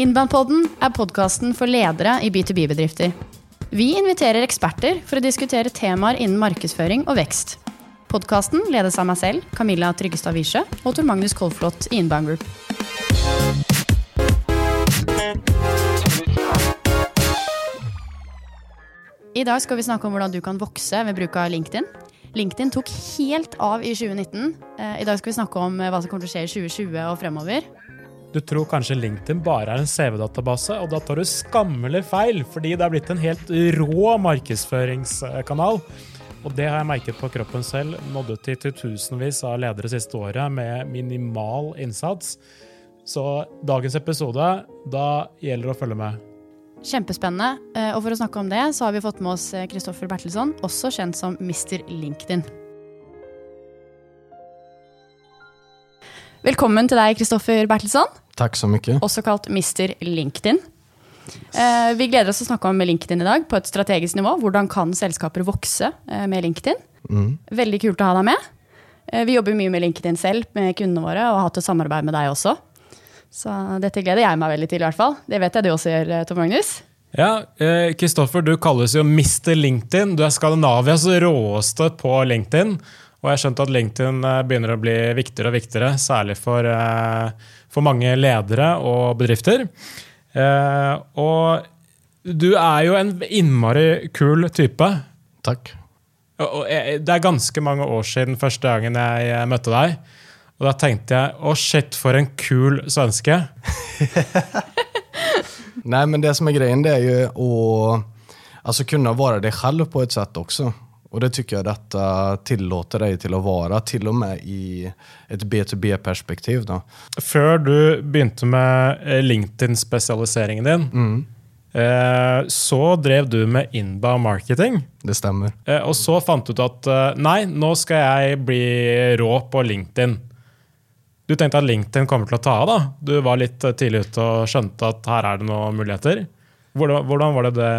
Innbandpodden är podcasten för ledare i B2B-bedrifter. Vi inviterar experter för att diskutera teman inom marknadsföring och växt. Podcasten leds av mig själv, Camilla Tryggestad Wiesche, och Tor Magnus Kolflot i Inbound Group. I dag vi snacka om hur du kan växa med bruk av LinkedIn. LinkedIn tog helt av i 2019. Idag eh, I dag vi snacka om eh, vad som kommer att ske i 2020 och framöver. Du tror kanskje LinkedIn bare er en CV-database, og da tar du skammelig feil, fordi det er blitt en helt rå markedsføringskanal. Og det har jeg merket på kroppen selv. Nådde til til tusenvis av ledere siste året med minimal innsats. Så dagens episode, da gjelder det å følge med. Kjempespennende. Eh, og for å snakke om det, så har vi fått med oss eh, Kristoffer Bertelsson, også kjent som Mr. LinkedIn. Velkommen til deg, Kristoffer Bertelsson, Tack så mycket. også kalt Mr. LinkedIn. Eh, Vi gleder oss til å snakke om LinkedIn i dag på et strategisk nivå. Hvordan kan selskaper vokse eh, med LinkedIn? Mm. Veldig kult å ha deg med. Eh, Vi jobber mye med LinkedIn selv med kundene våre, og har hatt et samarbeid med deg også. Så dette gleder jeg meg veldig til, i hvert fall. Det vet jeg du også gjør, eh, Tor Magnus. Ja, eh, Kristoffer, du kalles jo Mr. LinkedIn. Du er Skandinavias råeste på LinkedIn. Og jeg har skjønt at LinkedIn eh, begynner å bli viktigere og viktigere, særlig for, eh, for mange ledere og bedrifter. Eh, og du er jo en innmari kul type. Tack. Og det er ganske mange år siden første gangen jeg møtte deg. Og da tenkte jeg å shit, for en kul svenske. Nej, men det som är grejen det är ju att alltså, kunna vara dig själv på ett sätt också. Och det tycker jag detta tillåter dig till att vara, till och med i ett B2B-perspektiv. Då. Før du begynte med eh, LinkedIn-spesialiseringen din, eh, så drev du med inbound marketing. Det stämmer. Eh, Og så fant du ut at eh, nei, nå skal jeg bli rå på LinkedIn. Du tenkte at LinkedIn kommer til å ta av? da? Du var litt eh, tidlig ute og skjønte at her er det noen muligheter. Hvordan, hvordan var det det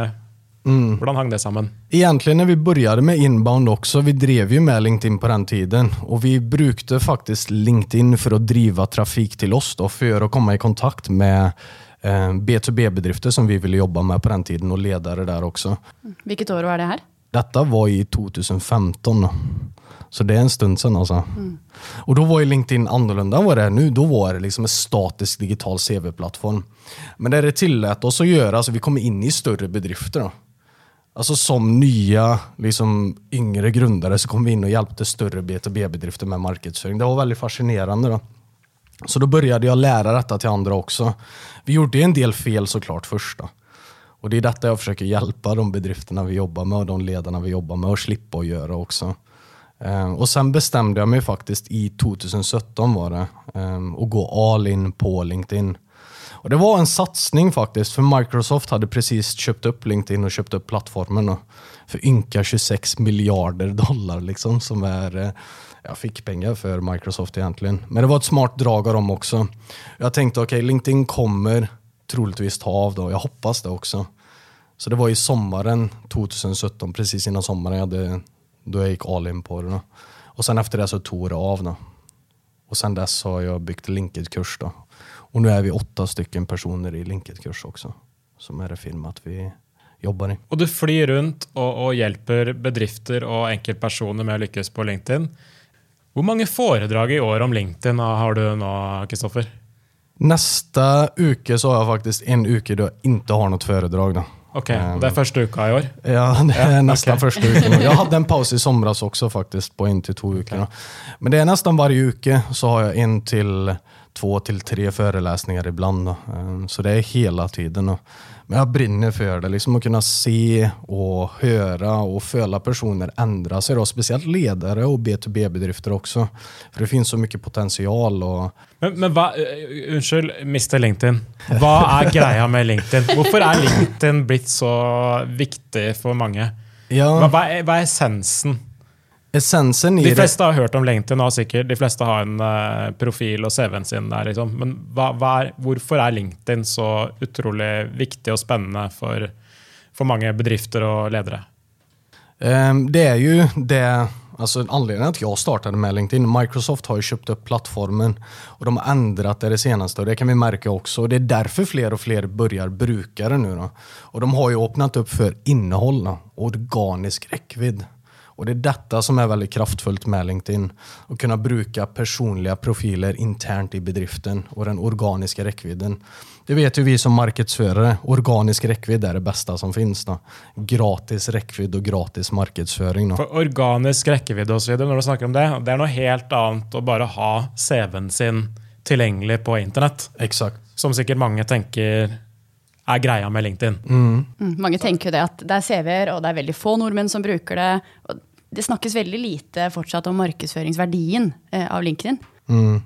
Hvordan hang det sammen? Egentligen när vi började med inbound också, vi drev ju med LinkedIn på den tiden och vi brukade faktiskt LinkedIn för att driva trafik till oss då, för att komma i kontakt med eh, B2B-bedrifter som vi ville jobba med på den tiden och ledare där också. Hvilket år var det her? Detta var i 2015. då. Så det är en stund sedan alltså. Och då var ju LinkedIn annorlunda än vad det är nu. Då var det liksom en statisk digital CV-plattform. Men det det tillät oss att göra, alltså vi kom in i större bedrifter. Då. Alltså som nya, liksom yngre grundare så kom vi in och hjälpte större B2B-bedrifter med marknadsföring. Det var väldigt fascinerande. Då. Så då började jag lära detta till andra också. Vi gjorde en del fel såklart först. Då. Och det är detta jag försöker hjälpa de bedrifterna vi jobbar med och de ledarna vi jobbar med att slippa att göra också. Ehm, och sen bestämde jag mig faktiskt i 2017 var det, ehm, att gå all in på LinkedIn. Och det var en satsning faktiskt, för Microsoft hade precis köpt upp LinkedIn och köpt upp plattformen för ynka 26 miljarder dollar liksom, som är eh, jag fick pengar för Microsoft egentligen. Men det var ett smart drag av dem också. Jag tänkte okej, LinkedIn kommer troligtvis ta av då. Jag hoppas det också. Så det var i sommaren 2017, precis innan sommaren, jag hade, då jag gick all in på det. Då. Och sen efter det så tog det av. Då. Och sen dess har jag byggt Linked-kurs. Och nu är vi åtta stycken personer i Linked-kurs också. Som är det firmat vi jobbar i. Og du flyr rundt og, og hjelper bedrifter og enkeltpersoner med å lykkes på LinkedIn. Hvor mange foredrag i år om LinkedIn har du nå, Kristoffer? Nästa uke så har jag faktiskt en uke då jag inte har något föredrag. Då. Ok, og Det er første uka i år? Ja, det är Ja, nästan okej. första uken. Jag hade en paus i somras också faktiskt på en till två veckor. då. Men det är nästan varje uke så har jag en till två till tre föreläsningar ibland. Då. Eh, Så det är hela tiden. Men jag brinner för det, liksom att kunna se och höra och följa personer ändra sig. Då. Speciellt ledare och B2B-bedrifter också. För det finns så mycket potential. Och Men, men hva, uh, unnskyld, Mr. LinkedIn. Hva er greia med LinkedIn? Hvorfor er LinkedIn blitt så viktig for mange? Hva, ja, hva, er, hva er essensen? Essensen i De det fleste har hørt om LinkedIn, og sikkert de fleste har en eh, profil og CV-en sin der. Liksom. Men hva, hva er, hvorfor er LinkedIn så utrolig viktig og spennende for, for mange bedrifter og ledere? Ehm, Det är ju det, alltså anledningen att jag startade med LinkedIn. Microsoft har ju köpt upp plattformen och de har ändrat det det senaste och det kan vi märka också. Och det är därför fler och fler börjar bruka det nu. Då. Och de har ju öppnat upp för innehåll, då, organisk räckvidd. Och det är detta som är väldigt kraftfullt med LinkedIn. Att kunna bruka personliga profiler internt i bedriften och den organiska räckvidden. Det vet ju vi som marknadsförare. Organisk räckvidd är det bästa som finns. Då. Gratis räckvidd och gratis marknadsföring. Då. For organisk rekkevidde og så videre, når du snakker om det, det er noe helt annet å bare ha CV-en sin tilgjengelig på internett. Exakt. Som sikkert mange tenker er greia med LinkedIn. Mm, mange tenker jo det at det er CV-er, og det er veldig få nordmenn som bruker det. Det snakkes veldig lite fortsatt om markedsføringsverdien eh, av LinkedIn. Mm.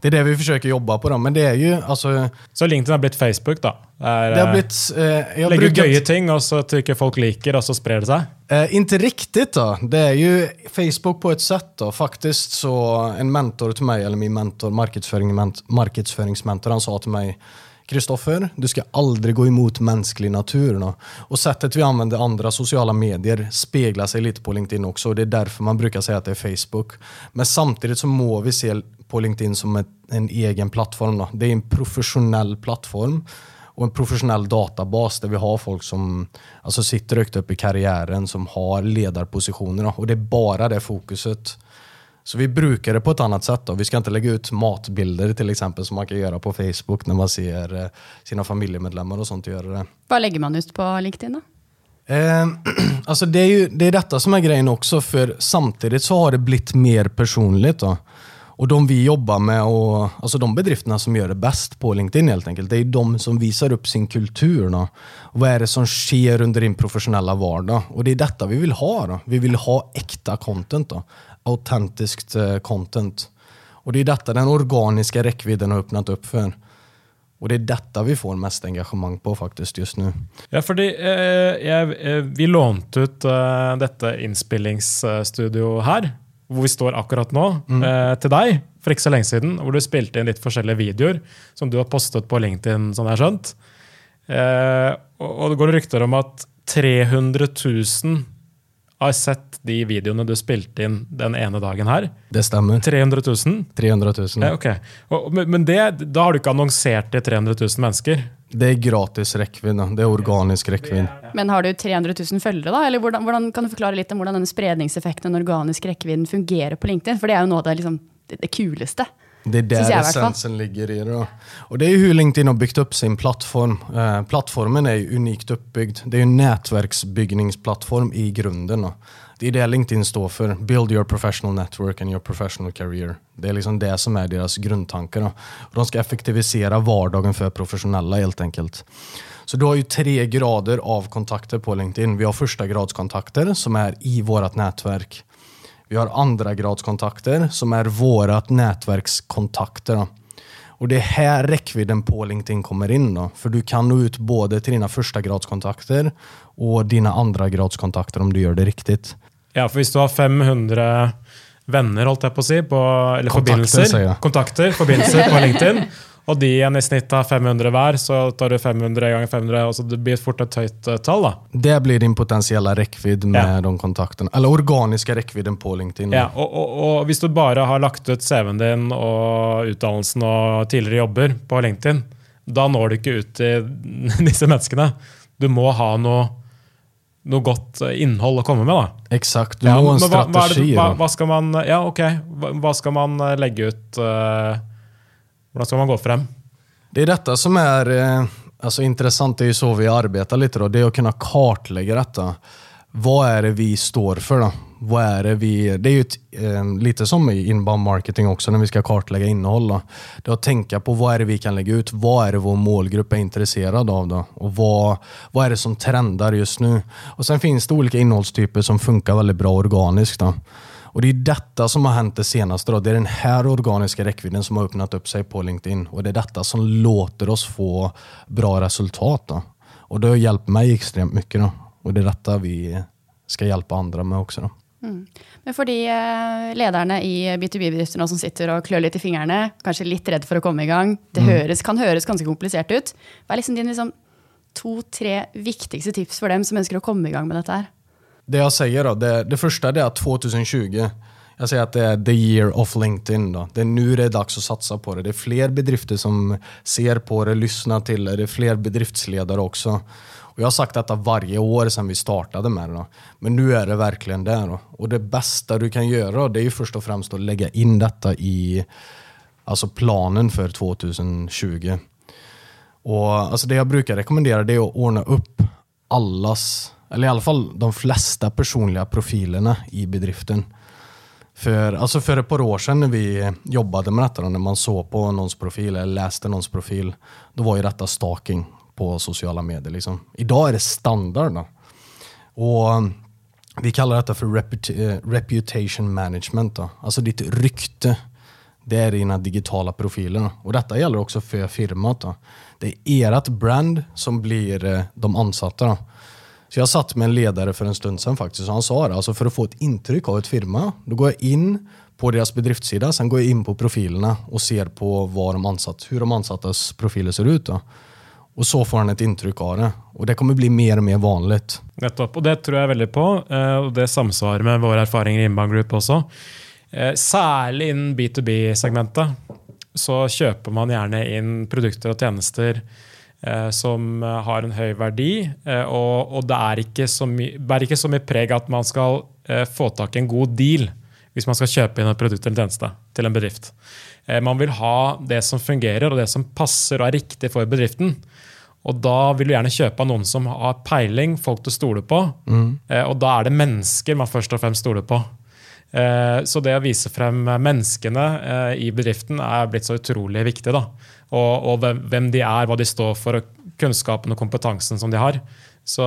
Det är det vi försöker jobba på. Då. Men det är ju alltså... Så LinkedIn har blitt Facebook. Det er, Det har blivit... Eh, ut brukar- gøye ting, og så trykker folk liker, og så sprer det seg. Eh, inte riktigt då. Det är ju Facebook på ett sätt då. Faktiskt så en mentor till mig, eller min mentor, marknadsföring, ment, marknadsföringsmentor, han sa till mig Kristoffer, du ska aldrig gå emot mänsklig natur. No? Och sättet vi använder andra sociala medier speglar sig lite på LinkedIn också. Och det är därför man brukar säga att det är Facebook. Men samtidigt så må vi se på LinkedIn som ett, en egen plattform. No? Det är en professionell plattform och en professionell databas där vi har folk som alltså, sitter högt upp i karriären, som har ledarpositioner. No? Och det är bara det fokuset. Så vi brukar det på ett annat sätt. Då. Vi ska inte lägga ut matbilder till exempel som man kan göra på Facebook när man ser eh, sina familjemedlemmar och sånt göra det. Hva legger man ut på LinkedIn, da? Eh, alltså det är ju det är detta som är grejen också, för samtidigt så har det blivit mer personligt. Då. Och de vi jobbar med, och, alltså de bedrifterna som gör det bäst på LinkedIn helt enkelt, det är de som visar upp sin kultur. Då. Och vad är det som sker under din professionella vardag? Och det är detta vi vill ha. Då. Vi vill ha äkta content. Då. Autentiskt eh, content. Och det är detta den organiska räckvidden har öppnat upp för. Och det är detta vi får mest engagemang på faktiskt just nu. Ja, fordi eh, eh, vi lånte ut eh, dette innspillingsstudioet her, hvor vi står akkurat nå, eh, til deg for ikke så lenge siden, hvor du spilte inn litt forskjellige videoer som du har postet på LinkedIn, sånn jeg har skjønt. Eh, og, og det går rykter om at 300 000 har sett de videoene du spilte inn den ene dagen her. Det stämmer. 300 000? 300 000. Ja, ok. Og, men det, da har du ikke annonsert til 300 000 mennesker? Det är gratis räckvidd. då. Det är organisk räckvidd. Men har du 300 000 følgere, da? Eller hvordan, hvordan, kan du forklare litt om hvordan denne spredningseffekten, den organiske rekkevidden, fungerer på LinkedIn? For det er jo noe av det, liksom, det, det kuleste. Det är där essensen ligger i det. Då. Och det är hur LinkedIn har byggt upp sin plattform. Eh, plattformen är ju unikt uppbyggd. Det är en nätverksbyggningsplattform i grunden. Då. Det är det LinkedIn står för. Build your professional network and your professional career. Det är liksom det som är deras grundtankar. Då. De ska effektivisera vardagen för professionella helt enkelt. Så du har ju tre grader av kontakter på LinkedIn. Vi har första gradskontakter som är i vårt nätverk. Vi har andra gradskontakter som är vårat nätverkskontakter. Då. Och det är här räckvidden på LinkedIn kommer in. Då. För du kan nå ut både till dina första gradskontakter och dina andra gradskontakter om du gör det riktigt. Ja, for hvis du har 500 venner, holdt jeg på å si, på, eller Kontakter, jeg. kontakter, forbindelser på LinkedIn, og de igjen i snitt har 500 hver, så tar du 500 ganger 500, og så det blir fort et høyt eh, tall. da. Det blir din potentiella räckvidd med Ja. de kontakterna. Eller organiska räckvidden på LinkedIn. Ja, og, og, og hvis du bare har lagt ut CV-en din og utdannelsen og tidligere jobber på LinkedIn, da når du ikke ut til disse menneskene. Du må ha noe, noe godt innhold å komme med. da. Exakt, du Ja, må ha en men hva, hva, det, strategi. hva, då. hva skal man Ja, ok. Hva, skal man eh, legge ut eh, Hvordan ska man gå frem? Det är detta som är eh, alltså, intressant, det är ju så vi arbetar lite då. Det är att kunna kartlägga detta. Vad är det vi står för då? Vad är det vi... Det är ju ett, eh, lite som i inbound marketing också när vi ska kartlägga innehåll. Då. Det är att tänka på vad är det vi kan lägga ut? Vad är det vår målgrupp är intresserad av? Då? Och vad, vad är det som trendar just nu? Och Sen finns det olika innehållstyper som funkar väldigt bra organiskt. Då. Och Det är detta som har hänt det senaste. Då. Det är den här organiska räckvidden som har öppnat upp sig på LinkedIn. Och Det är detta som låter oss få bra resultat. Då. Och Det har hjälpt mig extremt mycket. Då. Och Det är detta vi ska hjälpa andra med också. Då. Men for de eh, lederne i B2B-bedrifter nå som sitter og klør litt i fingrene, kanskje litt redd for å komme i gang, det høres, kan høres ganske komplisert ut. Hva er liksom dine liksom, to-tre viktigste tips for dem som ønsker å komme i gang med dette her? Det jag säger då, det, det första är att 2020, jag säger att det är the year of LinkedIn. Då. Det är nu det är dags att satsa på det. Det är fler bedrifter som ser på det, lyssnar till det. Det är fler bedriftsledare också. Och jag har sagt detta varje år sedan vi startade med det. Då. Men nu är det verkligen där. Då. Och det bästa du kan göra det är ju först och främst att lägga in detta i alltså planen för 2020. Och alltså det jag brukar rekommendera det är att ordna upp allas, eller i alla fall de flesta personliga profilerna i bedriften. För, alltså för ett par år sedan när vi jobbade med detta, när man såg på någons profil eller läste någons profil, då var ju detta stalking på sociala medier. Liksom. Idag är det standard. Då. Och um, vi kallar detta för eh, reputation management. Då. Alltså ditt rykte. Det är dina digitala profiler. Och detta gäller också för firmat. Då. Det är ert brand som blir eh, de ansatta. Så jag satt med en ledare för en stund sedan faktiskt och han sa det, alltså för att få ett intryck av ett firma, då går jag in på deras bedriftssida, sen går jag in på profilerna och ser på var de ansatt, hur de ansattas profiler ser ut. Då. Och så får han ett intryck av det. Och det kommer bli mer och mer vanligt. Nettopp, Och det tror jag väldigt på. Eh, och det samsvarar med våra erfarenheter i Inbound Group också. Eh, särskilt in-B2B-segmentet, så köper man gärna in produkter och tjänster som har en høy verdi. Og, og det er ikke, så bærer ikke så mye preg at man skal få tak i en god deal hvis man skal kjøpe inn et produkt eller tjeneste til en bedrift. Man vil ha det som fungerer og det som passer og er riktig for bedriften. Og da vil du gjerne kjøpe av noen som har peiling, folk du stoler på. Mm. Og da er det mennesker man først og fremst stoler på. Så det å vise frem menneskene i bedriften er blitt så utrolig viktig. da. Og, og hvem de er, hva de står for, og kunnskapen og kompetansen som de har. Så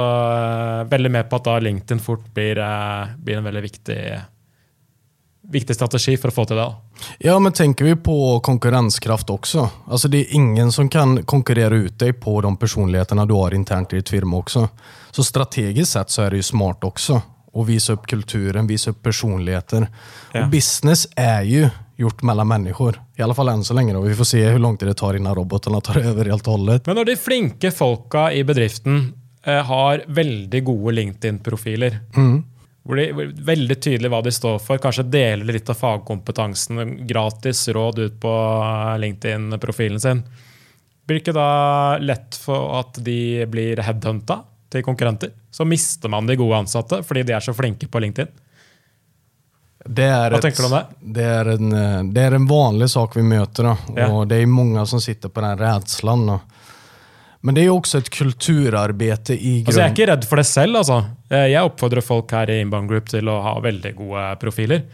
veldig med på at da LinkedIn fort blir, blir en veldig viktig viktig strategi för att få till det. Ja, men tänker vi på konkurrenskraft också. Alltså det är ingen som kan konkurrera ut dig på de personligheterna du har internt i ditt firma också. Så strategiskt sett så är det ju smart också. att visa upp kulturen, visa upp personligheter. Ja. Och business är ju gjort mellan människor. I alla fall än så länge. Då. Vi får se hur lång tid det tar innan robotarna tar över helt och hållet. Men när de flinke folka i bedriften eh, har väldigt goda LinkedIn-profiler, mm hvor det er veldig tydelig hva de står for. Kanskje deler litt av fagkompetansen gratis råd ut på LinkedIn-profilen sin. Blir ikke da lett for at de blir headhunta til konkurrenter? Så mister man de gode ansatte fordi de er så flinke på LinkedIn. Det är, Vad tänker du om det? Det är, en, det är en vanlig sak vi möter. Då. Ja. Och det är många som sitter på den rädslan. Då. Men det är också ett kulturarbete i grund... Altså, jeg er ikke redd for det selv. Altså. Jeg oppfordrer folk her i Inbound Group til å ha veldig gode profiler.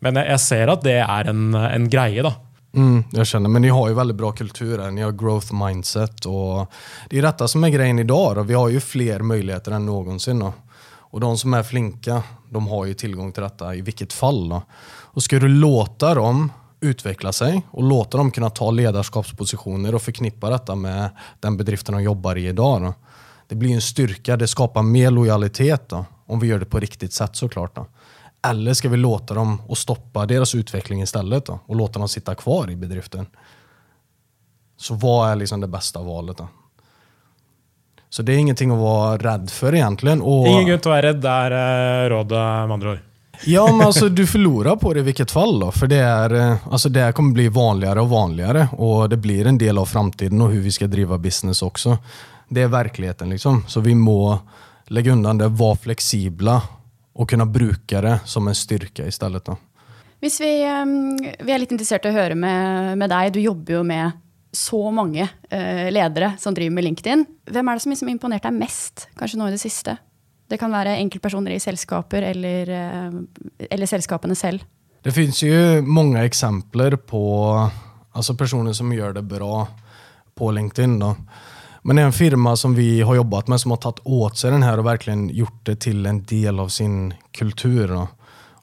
Men jag ser att det är en, en greie. da. Mm, jag känner, men ni har ju väldigt bra kultur Ni har growth mindset. Och det är detta som är grejen idag. Då. Vi har ju fler möjligheter än någonsin. Då. Och de som är flinka, de har ju tillgång till detta i vilket fall. Då. Och ska du låta dem utveckla sig och låta dem kunna ta ledarskapspositioner och förknippa detta med den bedriften de jobbar i idag. Då. Det blir en styrka, det skapar mer lojalitet då, om vi gör det på riktigt sätt såklart. Då. Eller ska vi låta dem och stoppa deras utveckling istället då, och låta dem sitta kvar i bedriften? Så vad är liksom det bästa valet? Då? Så det är ingenting att vara rädd för egentligen. Och... Å være redd, det er eh, rådet med andra ord. Ja, men alltså du förlorar på det i vilket fall då. För det, är, eh, alltså det kommer bli vanligare och vanligare och det blir en del av framtiden och hur vi ska driva business också. Det är verkligheten liksom. Så vi må lägga undan det, vara flexibla och kunna bruka det som en styrka istället. Då. Hvis vi, vi är lite intresserade av att höra med, med dig, du jobbar ju med så många uh, eh, ledare som driver med LinkedIn. Vem är det som liksom imponerat dig mest, kanske nu i det sista? Det kan vara enkelpersoner i sällskaper eller, eh, eller sällskapen själv. Det finns ju många exempel på alltså personer som gör det bra på LinkedIn. Då. Men en firma som vi har jobbat med som har tagit åt sig den här och verkligen gjort det till en del av sin kultur. Då.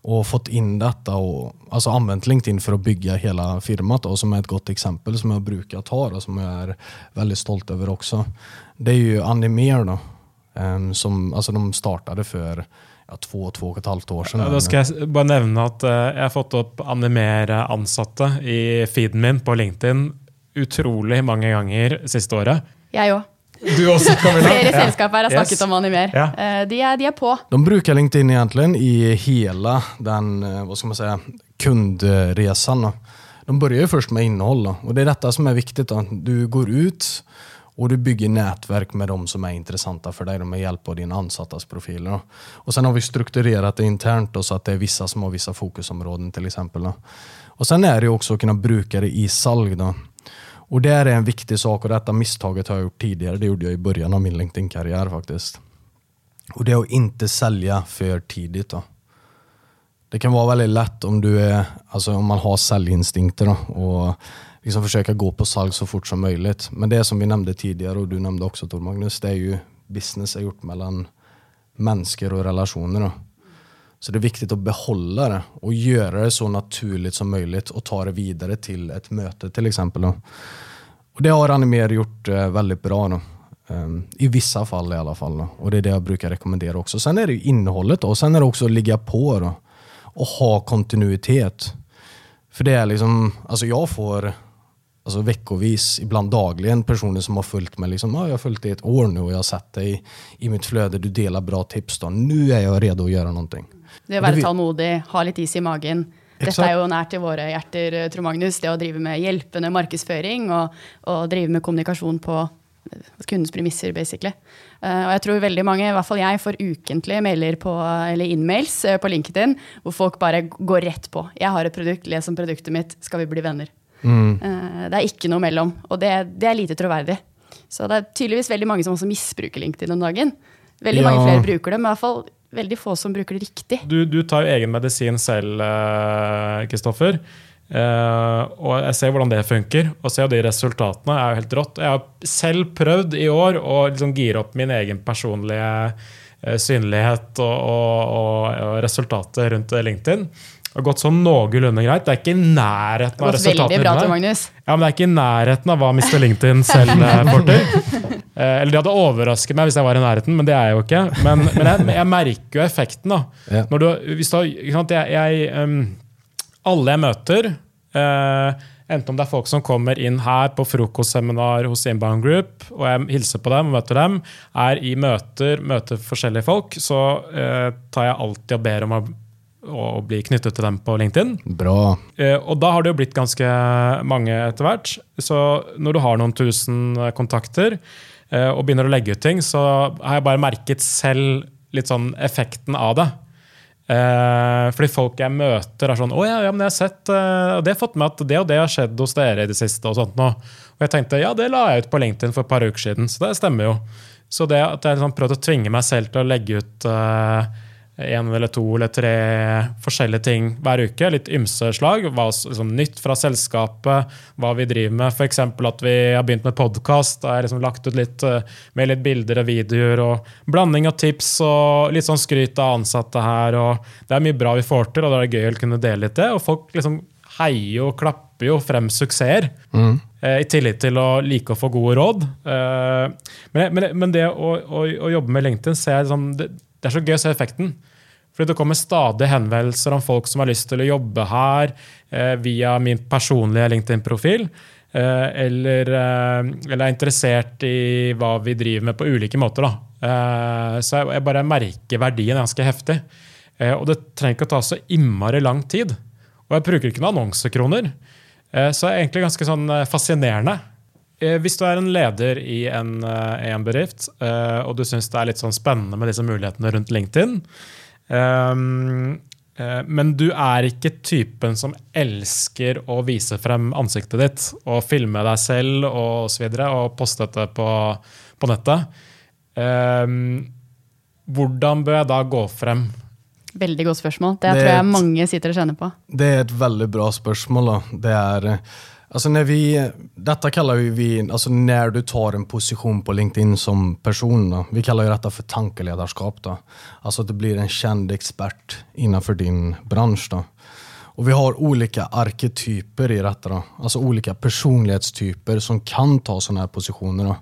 Och fått in detta och alltså använt LinkedIn för att bygga hela firmat. Då, som är ett gott exempel som jag brukar ta och som jag är väldigt stolt över också. Det är ju Animer då, Um, som, alltså de startade för ja, två, två och ett halvt år sedan. Ja, då ska jag bara nämna att uh, jag har fått upp animer ansatte i feeden min på LinkedIn otroligt många gånger sista året. Jag också. Du också Camilla? Flere Ja. selskaper har snakket Yes. om Animer. Ja. Eh, De, er, de er på. De brukar LinkedIn egentligen i hela den, eh, vad ska man säga, kundresan. De börjar ju först med innehåll och det är detta som är viktigt. Då. Du går ut och du bygger nätverk med de som är intressanta för dig med hjälp av dina ansattas profiler. Och sen har vi strukturerat det internt då, så att det är vissa som har vissa fokusområden till exempel. Då. Och sen är det också att kunna bruka det i salg. Då. Och det är en viktig sak och detta misstaget har jag gjort tidigare. Det gjorde jag i början av min LinkedIn-karriär faktiskt. Och det är att inte sälja för tidigt. Då. Det kan vara väldigt lätt om, du är, alltså om man har säljinstinkter då, och liksom försöka gå på salg så fort som möjligt. Men det som vi nämnde tidigare och du nämnde också Tor Magnus, det är ju business är gjort mellan människor och relationer. Då. Så det är viktigt att behålla det och göra det så naturligt som möjligt och ta det vidare till ett möte till exempel. Då. Och det har Animer gjort eh, väldigt bra. Då. Ehm, I vissa fall i alla fall. Då. Och det är det jag brukar rekommendera också. Sen är det ju innehållet då. och sen är det också att ligga på då. och ha kontinuitet. För det är liksom, alltså jag får alltså veckovis, ibland dagligen, personer som har följt mig. Liksom, ah, jag har följt dig ett år nu och jag har sett dig i mitt flöde, du delar bra tips. Då. Nu är jag redo att göra någonting. Det å være tålmodig, ha litt is i magen. Dette Exakt. er jo nært til våre hjerter, eh, Trond Magnus. Det å drive med hjelpende markedsføring og, og drive med kommunikasjon på eh, kundens premisser, basically. Eh, og jeg tror veldig mange, i hvert fall jeg, får ukentlige mailer på, eller in-mails eh, på LinkedIn hvor folk bare går rett på. 'Jeg har et produkt, les om produktet mitt, skal vi bli venner?' Eh, det er ikke noe mellom, og det, det er lite troverdig. Så det er tydeligvis veldig mange som også misbruker LinkedIn om dagen. Veldig Ja. mange flere bruker det, men i hvert fall veldig få som bruker det riktig. Du, du tar jo egen medisin selv, eh, Kristoffer. Eh, og jeg ser hvordan det funker, og ser de resultatene. er jo helt rått. Jeg har selv prøvd i år å liksom gire opp min egen personlige eh, synlighet og, og, og, og resultater rundt LinkedIn. Det har gått sånn noenlunde greit. Det er ikke i nærheten av resultatene. bra. Ja, men det er ikke i nærheten av hva Mr. LinkedIn selv får til. Eh, Eller det hadde overrasket meg hvis jeg var i nærheten, men det er jeg jo ikke. Men, men jeg, jeg merker jo effekten. da. Ja. Når du, hvis du jeg, jeg, em, alle jeg møter, eh, enten om det er folk som kommer inn her på frokostseminar hos Inbound Group, og jeg hilser på dem og møter dem, er i møter, møter forskjellige folk, så eh, tar jeg alltid og ber om å, å bli knyttet til dem på LinkedIn. Bra. Eh, Og da har det jo blitt ganske mange etter hvert. Så når du har noen tusen kontakter Eh, og begynner å legge ut ting, så har jeg bare merket selv litt sånn effekten av det. Eh, fordi folk jeg møter, er sånn 'Å ja, ja, men jeg har sett eh, og det har fått med at det og det har skjedd hos dere i det siste.' Og sånt nå. Og jeg tenkte ja, det la jeg ut på LinkedIn for et par uker siden, så det stemmer jo. Så det at jeg liksom prøvde å tvinge meg selv til å legge ut eh, en eller to eller tre forskjellige ting hver uke. Litt ymse slag. Hva, liksom, nytt fra selskapet, hva vi driver med. F.eks. at vi har begynt med podkast. Har liksom lagt ut litt eh, med litt bilder og videoer. og Blanding av tips og litt sånn skryt av ansatte her. og Det er mye bra vi får til, og da er det gøy å kunne dele litt det. Og folk liksom heier og klapper jo frem suksesser. eh, I tillegg til å like å få gode råd. Eh, Men, men, men det å, å, å jobbe med LinkedIn ser jeg liksom, det, det er så gøy å se effekten. Fordi det kommer stadig henvendelser om folk som har lyst til å jobbe her eh, via min personlige LinkedIn-profil. Eh, eller, eh, eller er interessert i hva vi driver med på ulike måter. Da. Eh, så jeg, jeg bare merker verdien ganske heftig. Eh, og det trenger ikke å ta så innmari lang tid. Og jeg bruker ikke noen annonsekroner. Eh, så det er egentlig ganske sånn eh, fascinerende. Eh, Hvis du er en leder i en, eh, i en bedrift, eh, og du syns det er litt sånn spennende med disse mulighetene rundt LinkedIn, eh, men du er ikke typen som elsker å vise frem ansiktet ditt og filme deg selv og så videre, og poste dette på, på nettet, hvordan bør jeg da gå frem? Veldig godt spørsmål. Det, Det tror jeg er et- mange sitter og kjenner på. Det är ett väldigt bra spörsmål. Då. Det är, eh, alltså när vi, detta kallar vi, alltså när du tar en position på LinkedIn som person. Då. Vi kallar ju detta för tankeledarskap. Då. Alltså att du blir en känd expert innanför din bransch. Då. Och vi har olika arketyper i detta. Då. Alltså olika personlighetstyper som kan ta sådana här positioner. Då.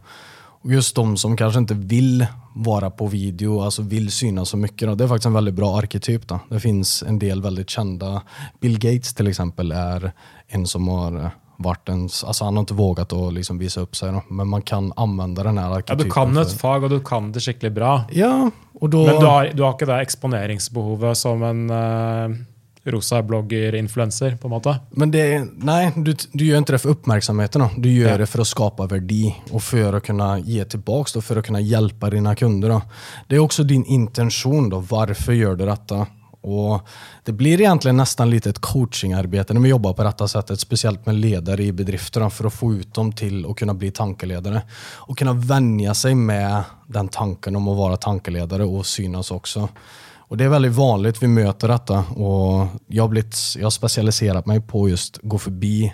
Och just de som kanske inte vill vara på video, alltså vill synas så mycket. Då. Det är faktiskt en väldigt bra arketyp. Då. Det finns en del väldigt kända. Bill Gates till exempel är en som har, varit ens, alltså han har inte vågat att liksom visa upp sig. Men man kan använda den här Ja, arketypen. du kan ett för- fag, og du kan det skikkelig bra. Ja, och då... Men du har, du har ikke det eksponeringsbehovet som en uh, rosa blogger-influenser, på måte. Men det, nej, du, du gör inte det för uppmärksamheten. Då. Du gör Ja. det för att skapa värde och för att kunna ge tillbaks, då, för att kunna hjälpa dina kunder. Då. Det är också din intention. Då. Varför gör du detta? Och det blir egentligen nästan lite ett coachingarbete när vi jobbar på detta sättet, speciellt med ledare i bedrifterna för att få ut dem till att kunna bli tankeledare. Och kunna vänja sig med den tanken om att vara tankeledare och synas också. Och Det är väldigt vanligt vi möter detta och jag har, blivit, jag har specialiserat mig på just gå förbi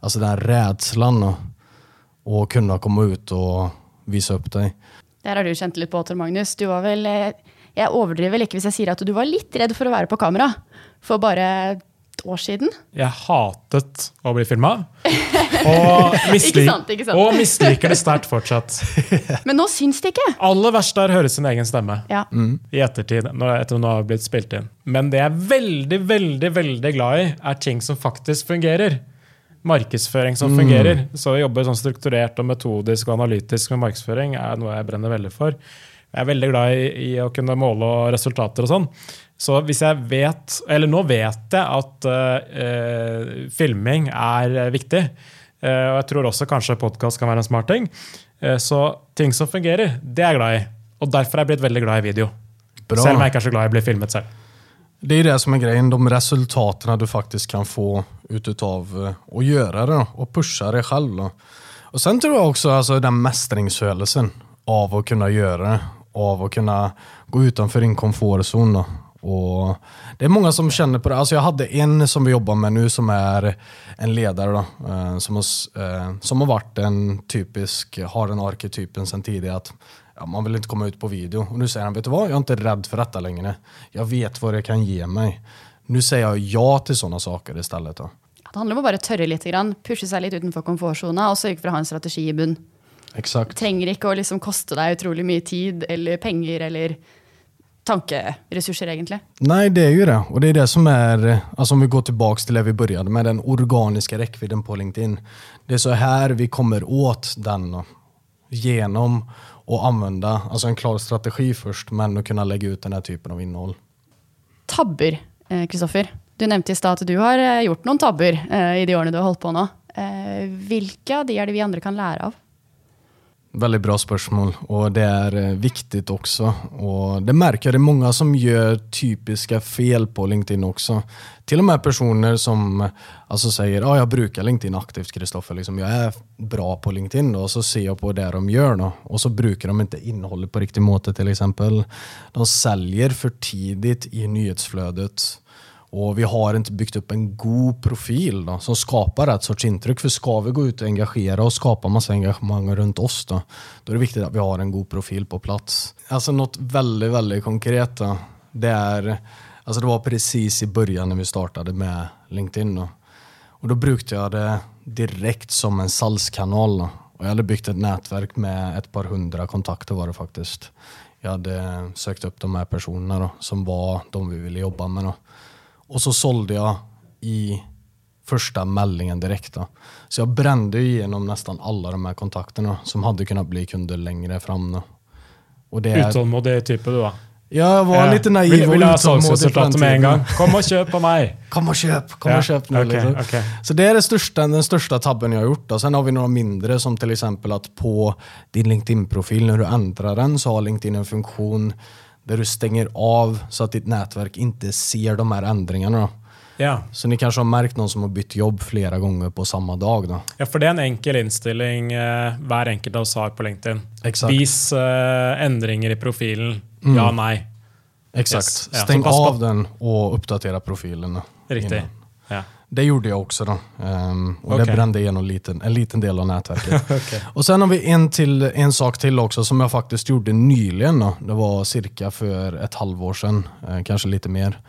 alltså den här rädslan och, kunna komma ut och visa upp dig. Där har du känt lite på, Tor Magnus. Du var väl eh, Jeg overdriver vel ikke hvis jeg sier at du var litt redd for å være på kamera for bare et år siden. Jeg hatet å bli filma. Og, og misliker det sterkt fortsatt. Men nå syns det ikke. Aller verst er å høre sin egen stemme Ja. i ettertid. Når, etter at den har blitt spilt inn. Men det jeg er veldig, veldig veldig glad i, er ting som faktisk fungerer. Markedsføring som fungerer. Så å jobbe sånn strukturert og metodisk og analytisk med markedsføring er noe jeg brenner veldig for. Jeg er veldig glad i, i å kunne måle resultater og sånn. Så hvis jeg vet Eller nå vet jeg at eh, filming er viktig. Eh, og jeg tror også kanskje podkast kan være en smart ting. Eh, så ting som fungerer, det er jeg glad i. Og derfor er jeg blitt veldig glad i video. Bra. Selv om jeg ikke er så glad i å bli filmet selv. Det är det som är grejen, de resultaten du faktiskt kan få utav att göra det och pusha dig själv. Då. Och Sen tror jag också alltså, den mästringskänslan av att kunna göra det, av att kunna gå utanför din komfortzon. Då. Och det är många som känner på det. Alltså jag hade en som vi jobbar med nu som är en ledare då, eh, som, har, eh, som har varit en typisk, har den arketypen sedan tidigare. Att ja, man vill inte komma ut på video. Och nu säger han, vet du vad? Jag är inte rädd för detta längre. Jag vet vad det kan ge mig. Nu säger jag ja till sådana saker istället. Då. Det handlar om att bara törra lite grann, pusha sig lite utanför komfortzonen och sørge för att ha en strategi i bunn. Det Exakt. trenger ikke å liksom koste deg utrolig mye tid eller penger eller tankeressurser, egentlig. Nej, det är ju det. Och det är det som är, alltså om vi går tillbaks till det vi började med, den organiska räckvidden på LinkedIn. Det är så här vi kommer åt den genom att använda alltså en klar strategi först, men att kunna lägga ut den här typen av innehåll. Tabber, eh, Kristoffer. Du nevnte i stad at du har eh, gjort noen tabber eh, i de årene du har holdt på nå. Eh, Hvilke av de er det vi andre kan lære av? Väldigt bra spörsmål och det är eh, viktigt också. Och det märker jag, det är många som gör typiska fel på LinkedIn också. Till och med personer som eh, alltså säger ja jag brukar LinkedIn aktivt Kristoffer, liksom, jag är bra på LinkedIn då, och så ser jag på det de gör då. och så brukar de inte innehållet på riktigt måte till exempel. De säljer för tidigt i nyhetsflödet. Och vi har inte byggt upp en god profil då, som skapar rätt sorts intryck. För ska vi gå ut och engagera och skapa massa engagemang runt oss då, då är det viktigt att vi har en god profil på plats. Alltså något väldigt, väldigt konkret då, det är, alltså det var precis i början när vi startade med LinkedIn då. Och då brukade jag det direkt som en salskanal. Då. Och jag hade byggt ett nätverk med ett par hundra kontakter var det faktiskt. Jag hade sökt upp de här personerna då, som var de vi ville jobba med. Då. Och så sålde jag i första meldingen direkt. Då. Så jag brände igenom nästan alla de här kontakterna som hade kunnat bli kunder längre fram. Då. Och det är, Utålmodig type, du, da. jag var lite naiv Vil, vil och utålmodig på med en gang. Kom og kjøp av meg! Kom och köp, kom Ja, och köp nu. okej, liksom. okej. Så det är det största, den största tabben jag har gjort. Då. Sen har vi några mindre som till exempel att på din LinkedIn-profil när du ändrar den så har LinkedIn en funktion där du stänger av så att ditt nätverk inte ser de här ändringarna. Då. Ja. Så ni kanske har märkt någon som har bytt jobb flera gånger på samma dag. Då. ja, for det er en enkel innstilling eh, hver enkelt av oss har på LinkedIn. Exakt. Vis eh, endringer i profilen. Ja, nei. Exakt. Yes. Ja, Stäng på- av den och uppdatera profilen. då, Riktig. innan. Ja. Det gjorde jag också. Då. Ehm, och Okej. Det brände igenom liten, en liten del av nätverket. Och Sen har vi en, till, en sak till också som jag faktiskt gjorde nyligen. Då. Det var cirka för ett halvår sedan, eh, kanske lite mer.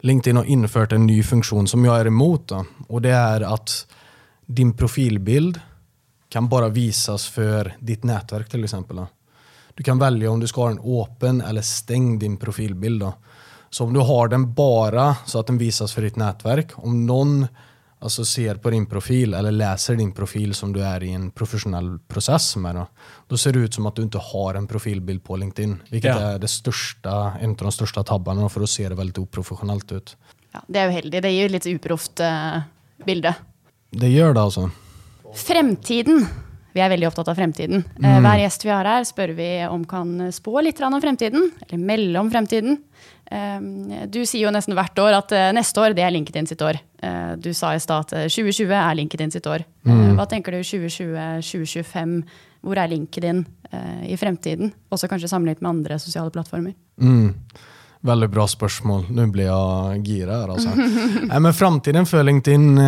LinkedIn har infört en ny funktion som jag är emot. Då. Och Det är att din profilbild kan bara visas för ditt nätverk till exempel. Då. Du kan välja om du ska ha den öppen eller stängd din profilbild. Då. Så om du har den bara så att den visas för ditt nätverk, om någon alltså ser på din profil eller läser din profil som du är i en professionell process med. Då, då ser det ut som att du inte har en profilbild på LinkedIn. Vilket Ja. är det största, en av de största tabbarna för att se det väldigt oprofessionellt ut. Ja, det er uheldig. Det gir litt uproft eh, bilde. Det gör det alltså. Fremtiden. Vi er veldig opptatt av fremtiden. Eh, hver gjest vi har her, spør vi om kan spå litt grann om fremtiden. Eller melde om fremtiden. Eh, du sier jo nesten hvert år at eh, neste år, det er LinkedIn sitt år. Eh, du sa i stad at eh, 2020 er LinkedIn sitt år. Eh, hva tenker du 2020-2025? Hvor er LinkedIn eh, i fremtiden? Også kanskje sammenlignet med andre sosiale plattformer. Mm. Väldigt bra spörsmål. Nu blir jag gira här alltså. Men framtiden för LinkedIn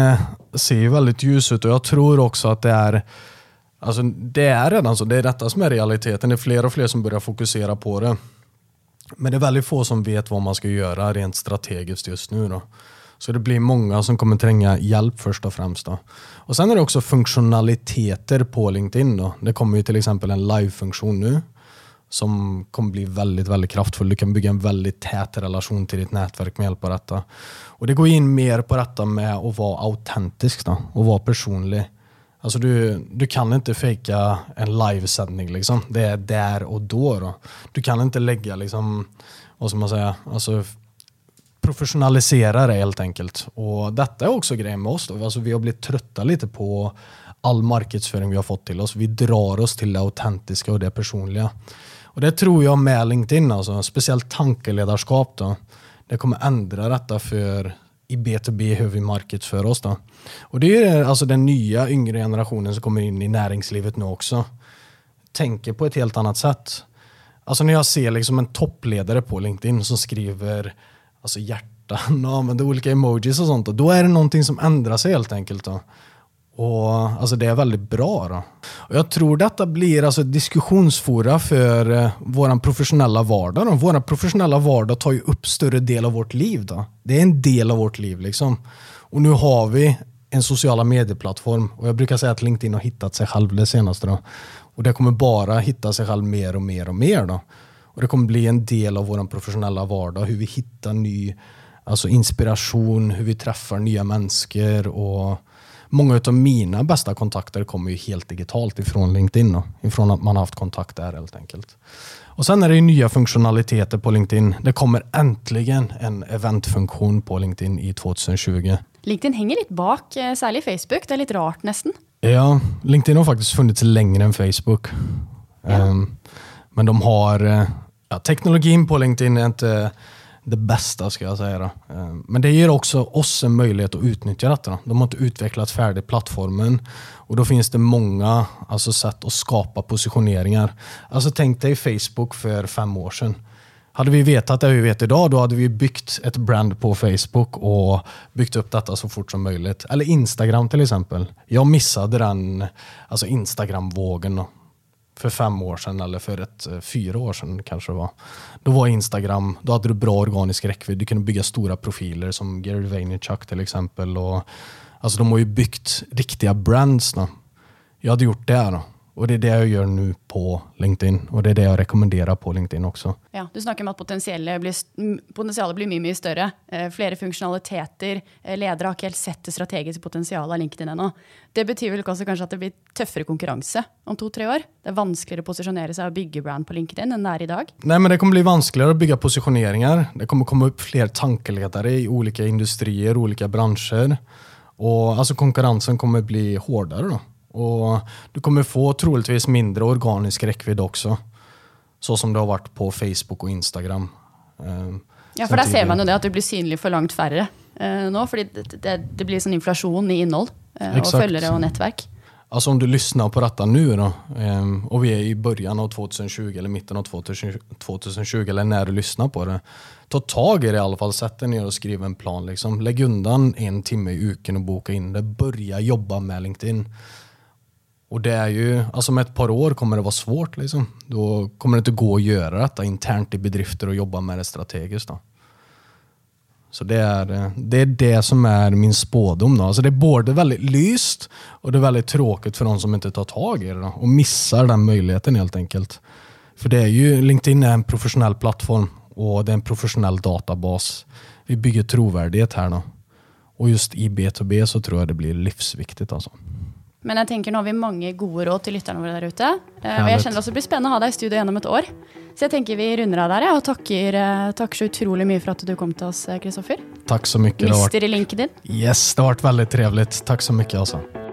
ser ju väldigt ljus ut och jag tror också att det är Alltså det är redan så, det är detta som är realiteten. Det är fler och fler som börjar fokusera på det. Men det är väldigt få som vet vad man ska göra rent strategiskt just nu. Då. Så det blir många som kommer tränga hjälp först och främst. Då. Och Sen är det också funktionaliteter på LinkedIn. Då. Det kommer ju till exempel en live-funktion nu som kommer bli väldigt, väldigt kraftfull. Du kan bygga en väldigt tät relation till ditt nätverk med hjälp av detta. Och det går in mer på detta med att vara autentisk då, och vara personlig. Alltså du, du kan inte fejka en livesändning liksom. Det är där och då. då. Du kan inte lägga liksom, vad ska man säga, alltså professionalisera det helt enkelt. Och detta är också grejen med oss. Då. Alltså vi har blivit trötta lite på all marknadsföring vi har fått till oss. Vi drar oss till det autentiska och det personliga. Och det tror jag med LinkedIn, alltså, speciellt tankeledarskap. Då. Det kommer ändra detta för i B2B hur vi marknadsför oss. Då. Och det är alltså den nya yngre generationen som kommer in i näringslivet nu också. Tänker på ett helt annat sätt. Alltså när jag ser liksom en toppledare på LinkedIn som skriver alltså hjärtan och använder olika emojis och sånt. Då, då är det någonting som ändrar sig helt enkelt. Då. Och alltså Det är väldigt bra. Då. Och jag tror detta blir alltså ett diskussionsfora för eh, vår professionella vardag. Då. Vår professionella vardag tar ju upp större del av vårt liv. Då. Det är en del av vårt liv. Liksom. Och nu har vi en sociala medieplattform. Och jag brukar säga att LinkedIn har hittat sig själv det senaste. Då. Och det kommer bara hitta sig själv mer och mer och mer. Då. Och Det kommer bli en del av vår professionella vardag. Hur vi hittar ny alltså inspiration, hur vi träffar nya människor. och Många av mina bästa kontakter kommer ju helt digitalt ifrån LinkedIn. Då, ifrån att man har haft kontakt där helt enkelt. Och Sen är det ju nya funktionaliteter på LinkedIn. Det kommer äntligen en eventfunktion på LinkedIn i 2020. LinkedIn henger litt bak, eh, særlig Facebook. Det er litt rart, nesten. Ja, LinkedIn har faktiskt funnits längre än Facebook. Ehm, men de har, eh, ja, teknologin på LinkedIn är inte det bästa ska jag säga. Då. Ehm, men det ger också oss en möjlighet att utnyttja detta. Då. De har inte utvecklat färdigt plattformen och då finns det många alltså, sätt att skapa positioneringar. Alltså tänk dig Facebook för fem år sedan. Hade vi vetat det vi vet idag, då hade vi byggt ett brand på Facebook och byggt upp detta så fort som möjligt. Eller Instagram till exempel. Jag missade den alltså Instagram-vågen för fem år sedan eller för ett, eh, fyra år sedan kanske det var. Då var Instagram, då hade du bra organisk räckvidd. Du kunde bygga stora profiler som Gary Vaynerchuk till exempel. Och, alltså de har ju byggt riktiga brands. Då. Jag hade gjort det då. Och det är det jag gör nu på LinkedIn. Och det är det jag rekommenderar på LinkedIn också. Ja, du snakker om at potensialet blir, potensialet blir mye, mye større. Eh, flere funksjonaliteter. Eh, ledere har ikke helt sett det strategiske potensialet av LinkedIn ennå. Det betyr vel også kanskje at det blir tøffere konkurranse om to-tre år? Det er vanskeligere å posisjonere seg og bygge brand på LinkedIn enn det er i dag? Nej, men det kommer bli vanskligare att bygga positioneringar. Det kommer komma upp fler tankeledare i olika industrier, olika branscher. Och alltså konkurrensen kommer bli hårdare då. Och du kommer få troligtvis mindre organisk räckvidd också. Så som det har varit på Facebook och Instagram. Ehm, Ja, for der ser man jo det at du blir synlig for langt færre eh, nå. fordi det, det, det blir sånn inflasjon i eh, og Exakt. følgere og nettverk. Alltså om du lyssnar på detta nu då, ehm, och vi är i början av 2020 eller mitten av 2020, 2020 eller när du lyssnar på det. Ta tag i det i alla fall, sätt dig ner och skriv en plan. Liksom. Lägg undan en timme i uken och boka in det. Börja jobba med LinkedIn. Och det är ju, alltså om ett par år kommer det vara svårt. Liksom. Då kommer det inte gå att göra detta internt i bedrifter och jobba med det strategiskt. Då. Så det är, det är det som är min spådom. Då. Alltså det är både väldigt lyst och det är väldigt tråkigt för de som inte tar tag i det då, och missar den möjligheten helt enkelt. För det är ju, LinkedIn är en professionell plattform och det är en professionell databas. Vi bygger trovärdighet här. Då. Och just i B2B så tror jag det blir livsviktigt. Alltså. Men jeg tenker nå har vi mange gode råd til lytterne våre der ute. Og jeg kjenner også det blir spennende å ha deg i studio gjennom et år. Så jeg tenker vi runder av der, ja, og takker, eh, takker så utrolig mye for at du kom til oss, eh, Kristoffer. Tack så mycket. Mister i LinkedIn. yes, det har varit väldigt trevligt. Tack så mycket. Alltså.